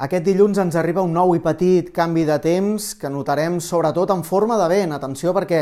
Aquest dilluns ens arriba un nou i petit canvi de temps que notarem sobretot en forma de vent. Atenció perquè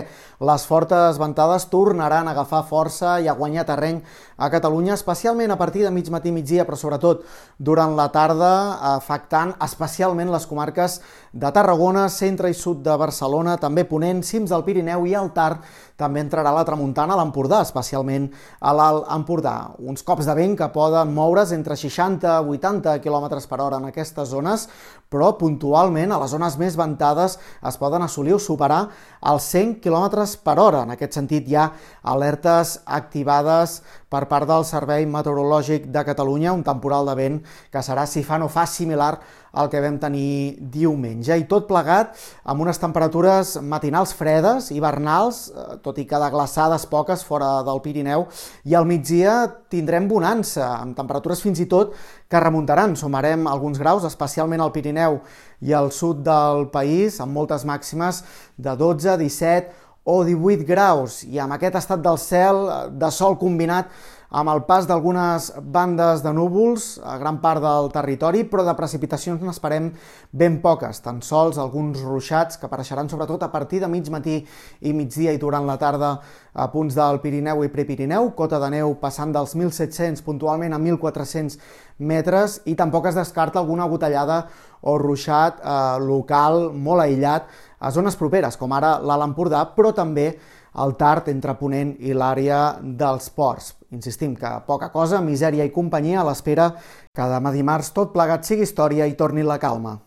les fortes ventades tornaran a agafar força i a guanyar terreny a Catalunya, especialment a partir de mig matí migdia, però sobretot durant la tarda, afectant especialment les comarques de Tarragona, centre i sud de Barcelona, també Ponent, cims del Pirineu i al Tard també entrarà la tramuntana a l'Empordà, especialment a l'Alt Empordà. Uns cops de vent que poden moure's entre 60 i 80 km per hora en aquestes zones, però puntualment a les zones més ventades es poden assolir o superar els 100 km per hora. En aquest sentit hi ha alertes activades per part del Servei Meteorològic de Catalunya, un temporal de vent que serà, si fa no fa, similar al que vam tenir diumenge. I tot plegat amb unes temperatures matinals fredes, hivernals, eh, tot i que de glaçades poques fora del Pirineu, i al migdia tindrem bonança, amb temperatures fins i tot que remuntaran. Sumarem alguns graus, especialment al Pirineu i al sud del país, amb moltes màximes de 12, 17 o 18 graus. I amb aquest estat del cel, de sol combinat amb el pas d'algunes bandes de núvols a gran part del territori, però de precipitacions n'esperem ben poques, tan sols alguns ruixats que apareixeran sobretot a partir de mig matí i migdia i durant la tarda a punts del Pirineu i Prepirineu, cota de neu passant dels 1.700 puntualment a 1.400 metres i tampoc es descarta alguna gotellada o ruixat eh, local molt aïllat a zones properes, com ara l'Alt Empordà, però també al tard entre Ponent i l'àrea dels ports. Insistim que poca cosa, misèria i companyia a l'espera que demà dimarts tot plegat sigui història i torni la calma.